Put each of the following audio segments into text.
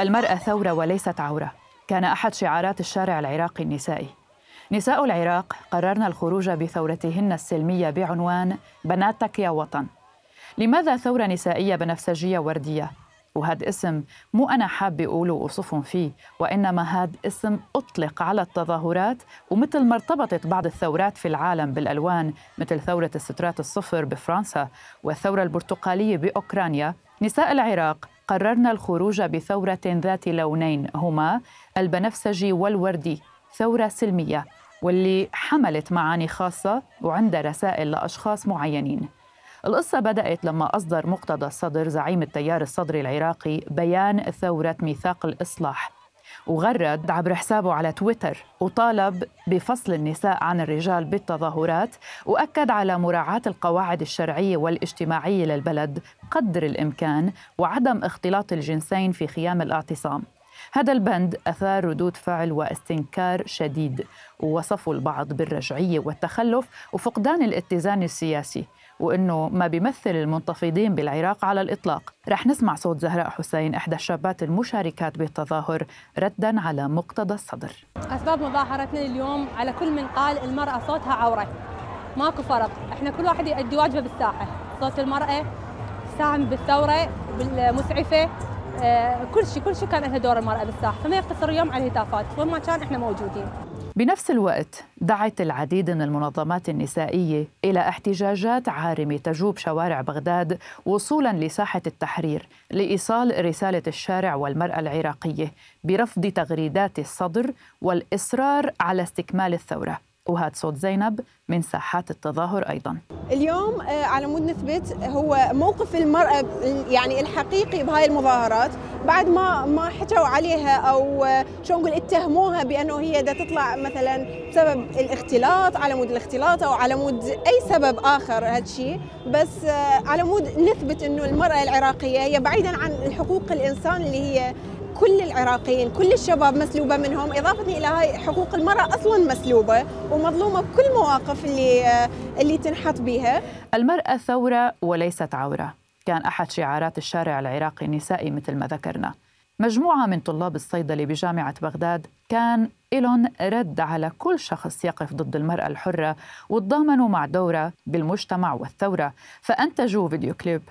المرأة ثورة وليست عورة. كان أحد شعارات الشارع العراقي النسائي. نساء العراق قررن الخروج بثورتهن السلمية بعنوان بناتك يا وطن. لماذا ثورة نسائية بنفسجية وردية؟ وهذا اسم مو أنا حابة أقوله وأوصفهم فيه وإنما هذا اسم أطلق على التظاهرات ومثل ما ارتبطت بعض الثورات في العالم بالألوان مثل ثورة السترات الصفر بفرنسا والثورة البرتقالية بأوكرانيا. نساء العراق قررنا الخروج بثورة ذات لونين هما البنفسجي والوردي ثورة سلمية واللي حملت معاني خاصة وعندها رسائل لأشخاص معينين. القصة بدأت لما أصدر مقتدى الصدر زعيم التيار الصدري العراقي بيان ثورة ميثاق الإصلاح. وغرد عبر حسابه على تويتر وطالب بفصل النساء عن الرجال بالتظاهرات وأكد على مراعاة القواعد الشرعية والاجتماعية للبلد قدر الإمكان وعدم اختلاط الجنسين في خيام الاعتصام. هذا البند أثار ردود فعل واستنكار شديد ووصفوا البعض بالرجعية والتخلف وفقدان الاتزان السياسي. وإنه ما بيمثل المنتفضين بالعراق على الإطلاق. رح نسمع صوت زهراء حسين إحدى الشابات المشاركات بالتظاهر ردا على مقتضى الصدر. أسباب مظاهرتنا اليوم على كل من قال المرأة صوتها عورة. ماكو فرق. إحنا كل واحد يؤدي واجبه بالساحة. صوت المرأة ساهم بالثورة بالمسعفة آه، كل شيء كل شيء كان لها دور المرأة بالساحة. فما يقتصر اليوم على الهتافات. وين ما كان إحنا موجودين. بنفس الوقت دعت العديد من المنظمات النسائية إلى احتجاجات عارمة تجوب شوارع بغداد وصولا لساحة التحرير لإيصال رسالة الشارع والمرأة العراقية برفض تغريدات الصدر والإصرار على استكمال الثورة. وهذا صوت زينب من ساحات التظاهر أيضا. اليوم آه، على مود نثبت هو موقف المرأة يعني الحقيقي بهاي المظاهرات بعد ما ما حكوا عليها أو آه، شو نقول اتهموها بأنه هي دا تطلع مثلا بسبب الاختلاط على مود الاختلاط أو على مود أي سبب آخر هذا الشيء بس آه، على مود نثبت إنه المرأة العراقية هي بعيدا عن حقوق الإنسان اللي هي كل العراقيين كل الشباب مسلوبة منهم إضافة إلى هاي حقوق المرأة أصلا مسلوبة ومظلومة بكل مواقف اللي اللي تنحط بها المرأة ثورة وليست عورة. كان أحد شعارات الشارع العراقي النسائي مثل ما ذكرنا. مجموعة من طلاب الصيدلة بجامعة بغداد كان إلون رد على كل شخص يقف ضد المرأة الحرة وتضامنوا مع دورة بالمجتمع والثورة. فأنتجوا فيديو كليب.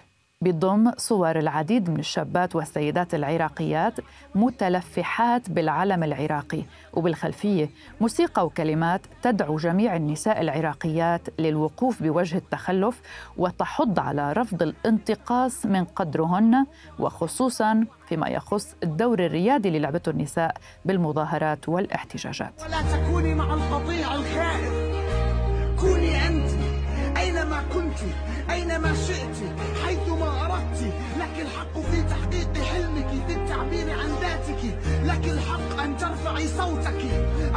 بضم صور العديد من الشابات والسيدات العراقيات متلفحات بالعلم العراقي. وبالخلفية موسيقى وكلمات تدعو جميع النساء العراقيات للوقوف بوجه التخلف وتحض على رفض الانتقاص من قدرهن وخصوصا فيما يخص الدور الريادي اللي لعبته النساء بالمظاهرات والاحتجاجات. ولا تكوني مع القطيع الخائف كنت أينما شئت حيثما أردت. لك الحق في تحقيق حلمك في التعبير عن ذاتك. لك الحق أن ترفعي صوتك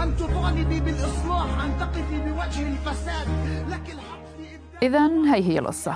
أن تطالبي بالإصلاح أن تقفي بوجه الفساد. لك الحق في اذا هي هي القصة.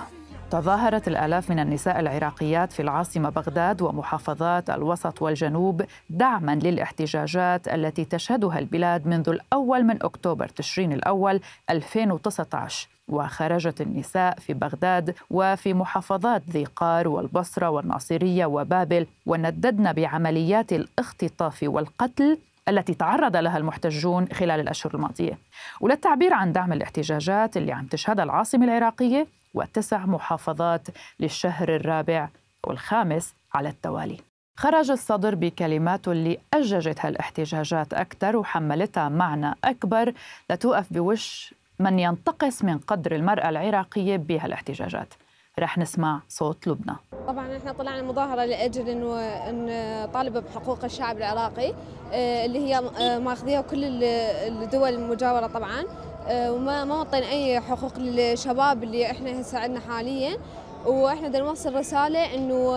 تظاهرت الآلاف من النساء العراقيات في العاصمة بغداد ومحافظات الوسط والجنوب دعما للاحتجاجات التي تشهدها البلاد منذ الأول من أكتوبر تشرين الأول 2019 وخرجت النساء في بغداد وفي محافظات ذي قار والبصرة والناصرية وبابل ونددن بعمليات الاختطاف والقتل التي تعرض لها المحتجون خلال الأشهر الماضية. وللتعبير عن دعم الاحتجاجات اللي عم تشهدها العاصمة العراقية وتسع محافظات للشهر الرابع والخامس على التوالي. خرج الصدر بكلماته اللي أججت هالاحتجاجات أكثر وحملتها معنى أكبر لتوقف بوش من ينتقص من قدر المرأة العراقية بهالاحتجاجات رح نسمع صوت لبنى. طبعا إحنا طلعنا مظاهره لأجل إنه إن طالبه بحقوق الشعب العراقي آه، اللي هي آه، ماخذيها كل الدول المجاورة طبعا آه، وما ما أي حقوق للشباب اللي إحنا هسه عندنا حاليا. وإحنا بدنا نوصل رسالة إنه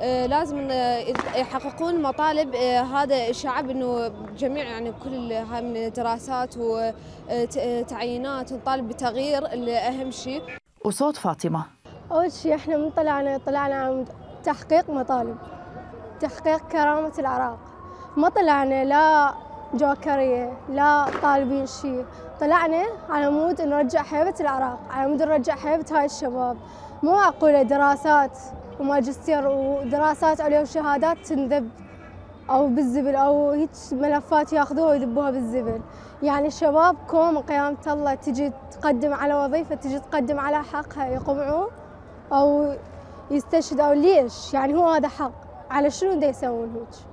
آه، لازم يحققون مطالب آه، هذا الشعب إنه جميع يعني كل هاي من الدراسات وتعيينات نطالب بتغيير اللي أهم شيء وصوت فاطمة. أول شيء إحنا من طلعنا طلعنا عن تحقيق مطالب تحقيق كرامة العراق. ما طلعنا لا جوكرية لا طالبين شيء طلعنا على مود نرجع هيبه العراق على مود نرجع هيبه هاي الشباب. مو معقوله دراسات وماجستير ودراسات عليا وشهادات تنذب أو بالزبل أو هيك ملفات ياخذوها ويذبوها بالزبل. يعني الشباب كوم قيامة الله تجي تقدم على وظيفة تجي تقدم على حقها يقمعوه أو يستشهد أو ليش؟ يعني هو هذا حق. على شنو دا يسوون هيك؟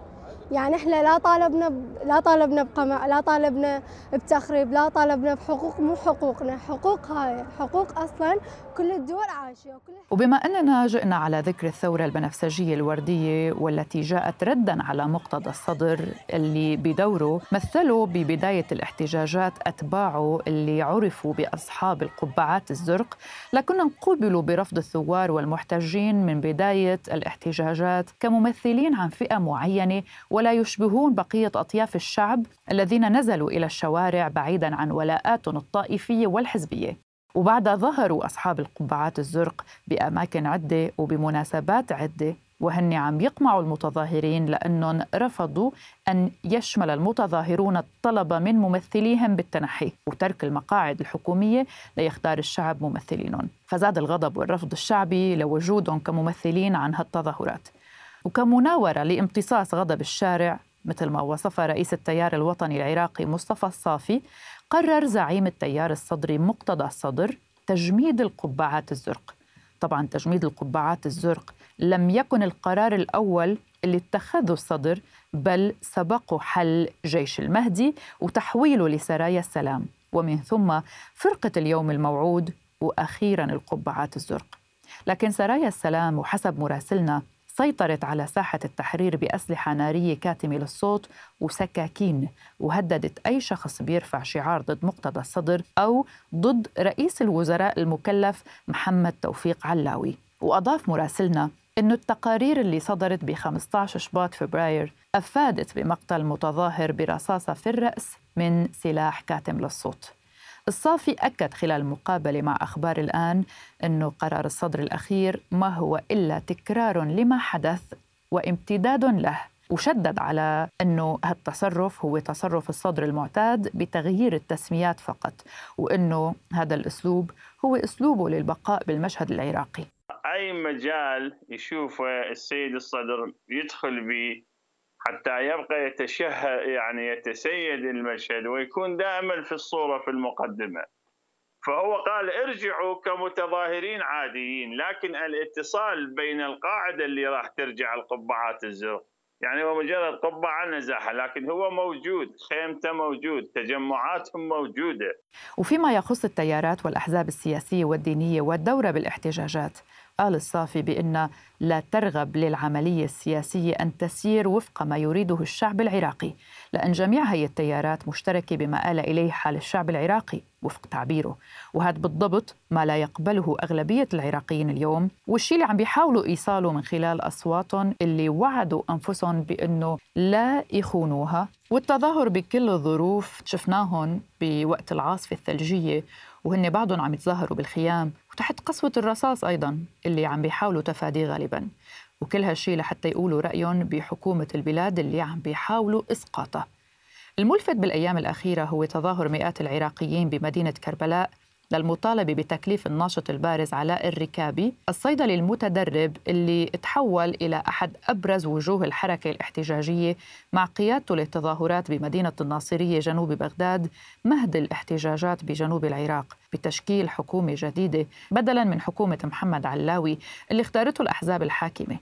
يعني إحنا لا طالبنا ب... لا طالبنا بقمع لا طالبنا بتخريب لا طالبنا بحقوق مو حقوقنا حقوق هاي حقوق أصلا كل الدول عايشة وكل وبما أننا جئنا على ذكر الثورة البنفسجية الوردية والتي جاءت ردا على مقتدى الصدر اللي بدوره مثلوا ببداية الاحتجاجات أتباعه اللي عرفوا بأصحاب القبعات الزرق. لكن قوبلوا برفض الثوار والمحتجين من بداية الاحتجاجات كممثلين عن فئة معينة ولا يشبهون بقية أطياف الشعب الذين نزلوا إلى الشوارع بعيدا عن ولاءاتهم الطائفيه والحزبية وبعدها ظهروا أصحاب القبعات الزرق بأماكن عدة وبمناسبات عدة وهن عم يقمعوا المتظاهرين لأنهم رفضوا أن يشمل المتظاهرون الطلب من ممثليهم بالتنحي وترك المقاعد الحكومية ليختار الشعب ممثلينهم، فزاد الغضب والرفض الشعبي لوجودهم كممثلين عن هالتظاهرات. وكمناورة لامتصاص غضب الشارع مثل ما وصفها رئيس التيار الوطني العراقي مصطفى الصافي قرر زعيم التيار الصدري مقتدى الصدر تجميد القبعات الزرق. طبعا تجميد القبعات الزرق لم يكن القرار الأول اللي اتخذه الصدر بل سبقه حل جيش المهدي وتحويله لسرايا السلام. ومن ثم فرقة اليوم الموعود وأخيرا القبعات الزرق. لكن سرايا السلام وحسب مراسلنا سيطرت على ساحة التحرير بأسلحة نارية كاتمة للصوت وسكاكين وهددت أي شخص بيرفع شعار ضد مقتدى الصدر أو ضد رئيس الوزراء المكلف محمد توفيق علاوي. وأضاف مراسلنا أن التقارير اللي صدرت ب 15 شباط فبراير أفادت بمقتل متظاهر برصاصة في الرأس من سلاح كاتم للصوت. الصافي أكد خلال مقابلة مع أخبار الآن أنه قرار الصدر الأخير ما هو إلا تكرار لما حدث وامتداد له وشدد على أنه هالتصرف هو تصرف الصدر المعتاد بتغيير التسميات فقط وأنه هذا الأسلوب هو أسلوبه للبقاء بالمشهد العراقي. أي مجال يشوفه السيد الصدر يدخل به حتى يبقى يتشهى يعني يتسيد المشهد ويكون دائما في الصورة في المقدمة. فهو قال ارجعوا كمتظاهرين عاديين لكن الاتصال بين القاعدة اللي راح ترجع القبعات الزرق يعني هو مجرد قبعة نزاحة لكن هو موجود خيمته موجود تجمعاتهم موجودة. وفيما يخص التيارات والأحزاب السياسية والدينية والدورة بالاحتجاجات قال الصافي بأن لا ترغب للعملية السياسية أن تسير وفق ما يريده الشعب العراقي لأن جميع هي التيارات مشتركة بما آل إليه حال الشعب العراقي وفق تعبيره. وهذا بالضبط ما لا يقبله أغلبية العراقيين اليوم. والشيء اللي عم بيحاولوا إيصاله من خلال أصواتهم اللي وعدوا أنفسهم بأنه لا يخونوها. والتظاهر بكل الظروف شفناهم بوقت العاصفة الثلجية وهن بعضهم عم يتظاهروا بالخيام. وتحت قسوة الرصاص أيضا اللي عم بيحاولوا تفاديه غالبا. وكل هالشي لحتى يقولوا رأيهم بحكومة البلاد اللي عم بيحاولوا إسقاطها الملفت بالأيام الأخيرة هو تظاهر مئات العراقيين بمدينة كربلاء للمطالبة بتكليف الناشط البارز علاء الركابي الصيدلي المتدرب اللي تحول إلى أحد أبرز وجوه الحركة الاحتجاجية مع قيادته للتظاهرات بمدينة الناصرية جنوب بغداد مهد الاحتجاجات بجنوب العراق بتشكيل حكومة جديدة بدلا من حكومة محمد علاوي اللي اختارته الأحزاب الحاكمة.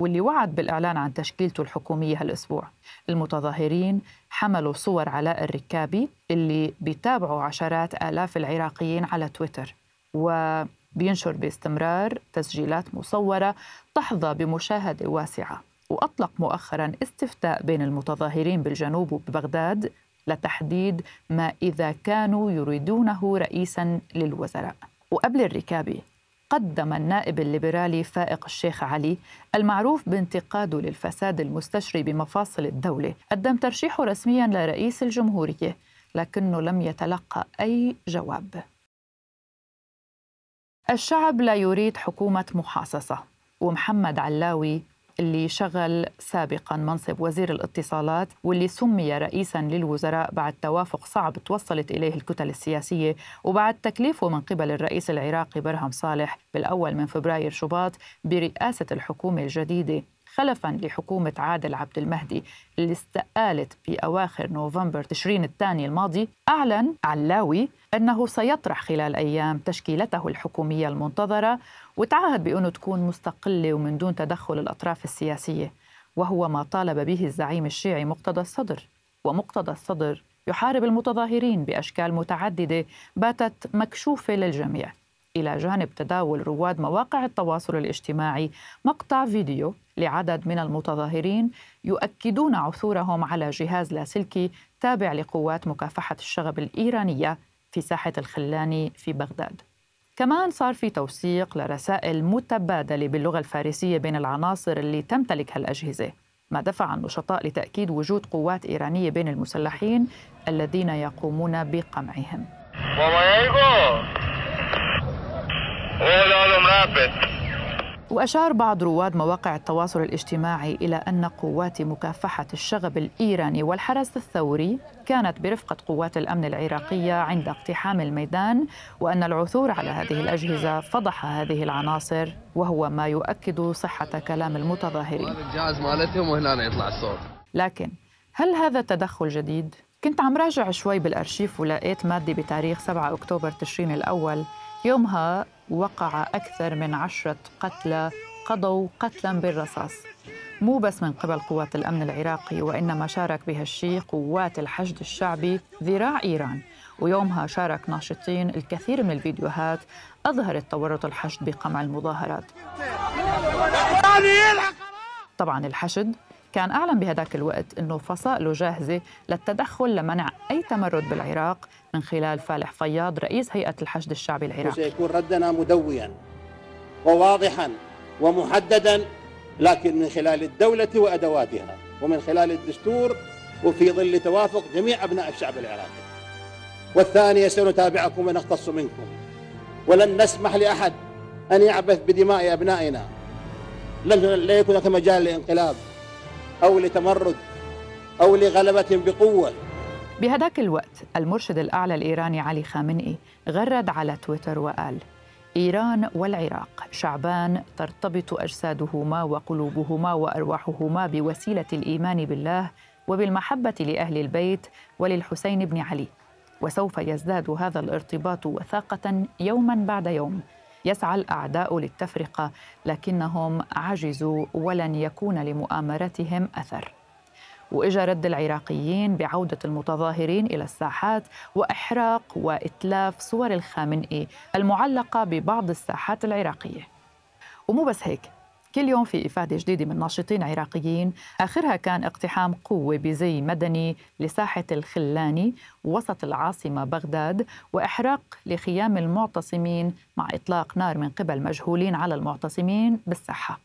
واللي وعد بالإعلان عن تشكيلته الحكومية هالأسبوع. المتظاهرين حملوا صور علاء الركابي اللي بيتابعوا عشرات آلاف العراقيين على تويتر وبينشر باستمرار تسجيلات مصورة تحظى بمشاهدة واسعة. وأطلق مؤخرا استفتاء بين المتظاهرين بالجنوب وببغداد لتحديد ما إذا كانوا يريدونه رئيسا للوزراء. وقبل الركابي قدم النائب الليبرالي فائق الشيخ علي المعروف بانتقاده للفساد المستشري بمفاصل الدولة. قدم ترشيحه رسميا لرئيس الجمهورية لكنه لم يتلقى أي جواب. الشعب لا يريد حكومة محاصصة ومحمد علاوي اللي شغل سابقا منصب وزير الاتصالات واللي سمي رئيسا للوزراء بعد توافق صعب توصلت إليه الكتل السياسية وبعد تكليفه من قبل الرئيس العراقي برهم صالح بالأول من فبراير شباط برئاسة الحكومة الجديدة. خلفا لحكومة عادل عبد المهدي اللي استقالت بأواخر نوفمبر تشرين الثاني الماضي أعلن علاوي أنه سيطرح خلال أيام تشكيلته الحكومية المنتظرة وتعهد بأنه تكون مستقلة ومن دون تدخل الأطراف السياسية وهو ما طالب به الزعيم الشيعي مقتدى الصدر. ومقتدى الصدر يحارب المتظاهرين بأشكال متعددة باتت مكشوفة للجميع. إلى جانب تداول رواد مواقع التواصل الاجتماعي مقطع فيديو لعدد من المتظاهرين يؤكدون عثورهم على جهاز لاسلكي تابع لقوات مكافحة الشغب الإيرانية في ساحة الخلاني في بغداد. كمان صار في توثيق لرسائل متبادلة باللغة الفارسية بين العناصر اللي تمتلك هالاجهزه. ما دفع النشطاء لتأكيد وجود قوات إيرانية بين المسلحين الذين يقومون بقمعهم وأشار بعض رواد مواقع التواصل الاجتماعي إلى أن قوات مكافحة الشغب الإيراني والحرس الثوري كانت برفقة قوات الأمن العراقية عند اقتحام الميدان وأن العثور على هذه الأجهزة فضح هذه العناصر وهو ما يؤكد صحة كلام المتظاهرين الجهاز مالتهم وهنا يطلع الصوت لكن هل هذا تدخل جديد؟ كنت عم راجع شوي بالأرشيف ولقيت مادة بتاريخ 7 أكتوبر تشرين الأول يومها وقع أكثر من عشرة قتلى قضوا قتلا بالرصاص. مو بس من قبل قوات الأمن العراقي وإنما شارك بهالشي قوات الحشد الشعبي ذراع إيران. ويومها شارك ناشطين الكثير من الفيديوهات أظهرت تورط الحشد بقمع المظاهرات. طبعا الحشد كان أعلن بهذاك الوقت أنه فصائله جاهزة للتدخل لمنع أي تمرد بالعراق من خلال فالح فياض رئيس هيئة الحشد الشعبي العراقي. سيكون ردنا مدويا وواضحا ومحددا لكن من خلال الدولة وأدواتها ومن خلال الدستور وفي ظل توافق جميع أبناء الشعب العراقي. والثانية سنتابعكم ونختص منكم. ولن نسمح لأحد أن يعبث بدماء أبنائنا. لن لا يكون هناك مجال لإنقلاب. أو لتمرد أو لغلبة بقوة. بهداك الوقت المرشد الأعلى الإيراني علي خامنئي غرد على تويتر وقال إيران والعراق شعبان ترتبط أجسادهما وقلوبهما وأرواحهما بوسيلة الإيمان بالله وبالمحبة لأهل البيت وللحسين بن علي وسوف يزداد هذا الارتباط وثاقة يوما بعد يوم يسعى الأعداء للتفرقة لكنهم عجزوا ولن يكون لمؤامرتهم أثر وإجا رد العراقيين بعودة المتظاهرين إلى الساحات وإحراق وإتلاف صور الخامنئي المعلقة ببعض الساحات العراقية. ومو بس هيك، كل يوم في إفادة جديدة من ناشطين عراقيين. آخرها كان اقتحام قوة بزي مدني لساحة الخلاني وسط العاصمة بغداد وإحراق لخيام المعتصمين مع إطلاق نار من قبل مجهولين على المعتصمين بالساحة.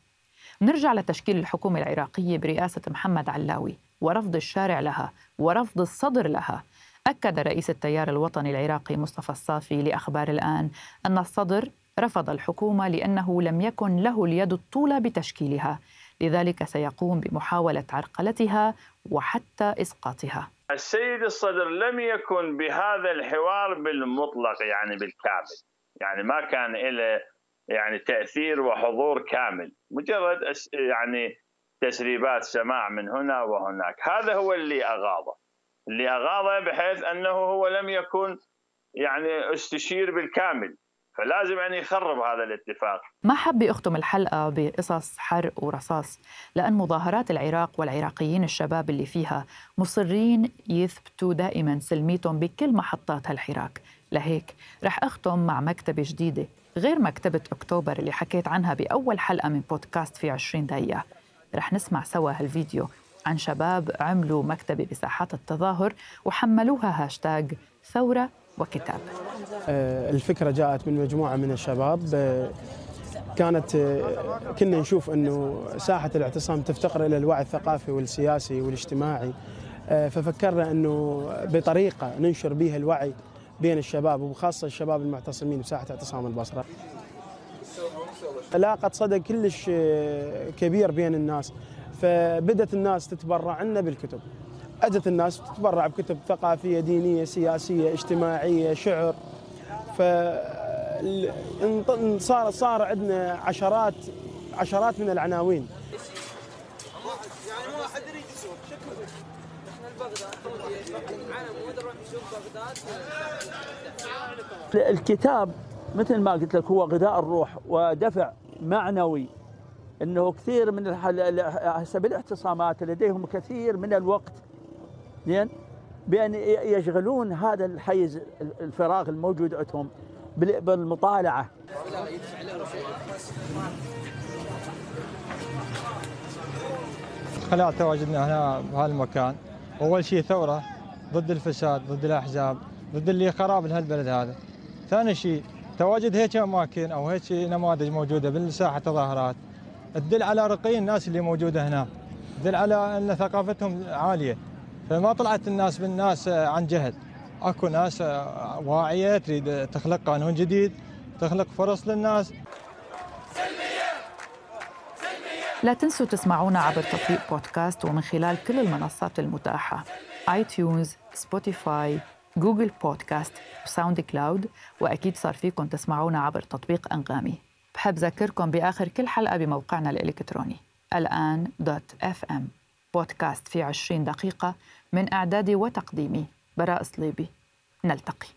نرجع لتشكيل الحكومة العراقية برئاسة محمد علاوي ورفض الشارع لها ورفض الصدر لها. أكد رئيس التيار الوطني العراقي مصطفى الصافي لأخبار الآن أن الصدر رفض الحكومة لأنه لم يكن له اليد الطولى بتشكيلها. لذلك سيقوم بمحاولة عرقلتها وحتى إسقاطها. السيد الصدر لم يكن بهذا الحوار بالمطلق يعني بالكامل. يعني ما كان له يعني تأثير وحضور كامل. مجرد يعني تسريبات سماع من هنا وهناك. هذا هو اللي اغاضه اللي اغاضه بحيث أنه هو لم يكن يعني استشير بالكامل. فلازم أن يخرب هذا الاتفاق. ما حب يختم الحلقة بقصص حرق ورصاص لأن مظاهرات العراق والعراقيين الشباب اللي فيها مصرين يثبتوا دائما سلميتهم بكل محطات هالحراك لهيك رح أختم مع مكتبة جديدة غير مكتبة أكتوبر اللي حكيت عنها بأول حلقة من بودكاست في 20 دقيقة. رح نسمع سوا هالفيديو. عن شباب عملوا مكتبة بساحات التظاهر وحملوها هاشتاج ثورة وكتاب. آه، الفكرة جاءت من مجموعة من الشباب. آه، كانت آه، كنا نشوف إنه ساحة الاعتصام تفتقر إلى الوعي الثقافي والسياسي والاجتماعي. ففكرنا إنه بطريقة ننشر بها الوعي بين الشباب وخاصة الشباب المعتصمين بساحة اعتصام البصرة. لاقت صدى كلش كبير بين الناس. فبدت الناس تتبرع لنا بالكتب. اجت الناس تتبرع بكتب ثقافية دينية سياسية اجتماعية شعر. ف صار صار عندنا عشرات عشرات من العناوين. الكتاب مثل ما قلت لك هو غذاء الروح ودفع معنوي. إنه كثير من هسه بالاعتصامات لديهم كثير من الوقت زين؟ بأن يشغلون هذا الحيز الفراغ الموجود عندهم بالمطالعة. خلال تواجدنا هنا بهذا المكان أول شيء ثورة ضد الفساد ضد الأحزاب ضد اللي خراب لهالبلد هذا. ثاني شيء تواجد هيك أماكن أو هيك نماذج موجودة بالساحة تظاهرات تدل على رقي الناس اللي موجودة هنا. تدل على أن ثقافتهم عالية. فما طلعت الناس بالناس عن جهل. أكو ناس واعية تريد تخلق قانون جديد تخلق فرص للناس. لا تنسوا تسمعونا عبر تطبيق بودكاست ومن خلال كل المنصات المتاحة. iTunes، Spotify، Google Podcast و SoundCloud وأكيد صار فيكم تسمعونا عبر تطبيق أنغامي. بحب ذكركم بآخر كل حلقة بموقعنا الإلكتروني الآن dot FM بودكاست في 20 دقيقة من إعدادي وتقديمي براء صليبي نلتقي.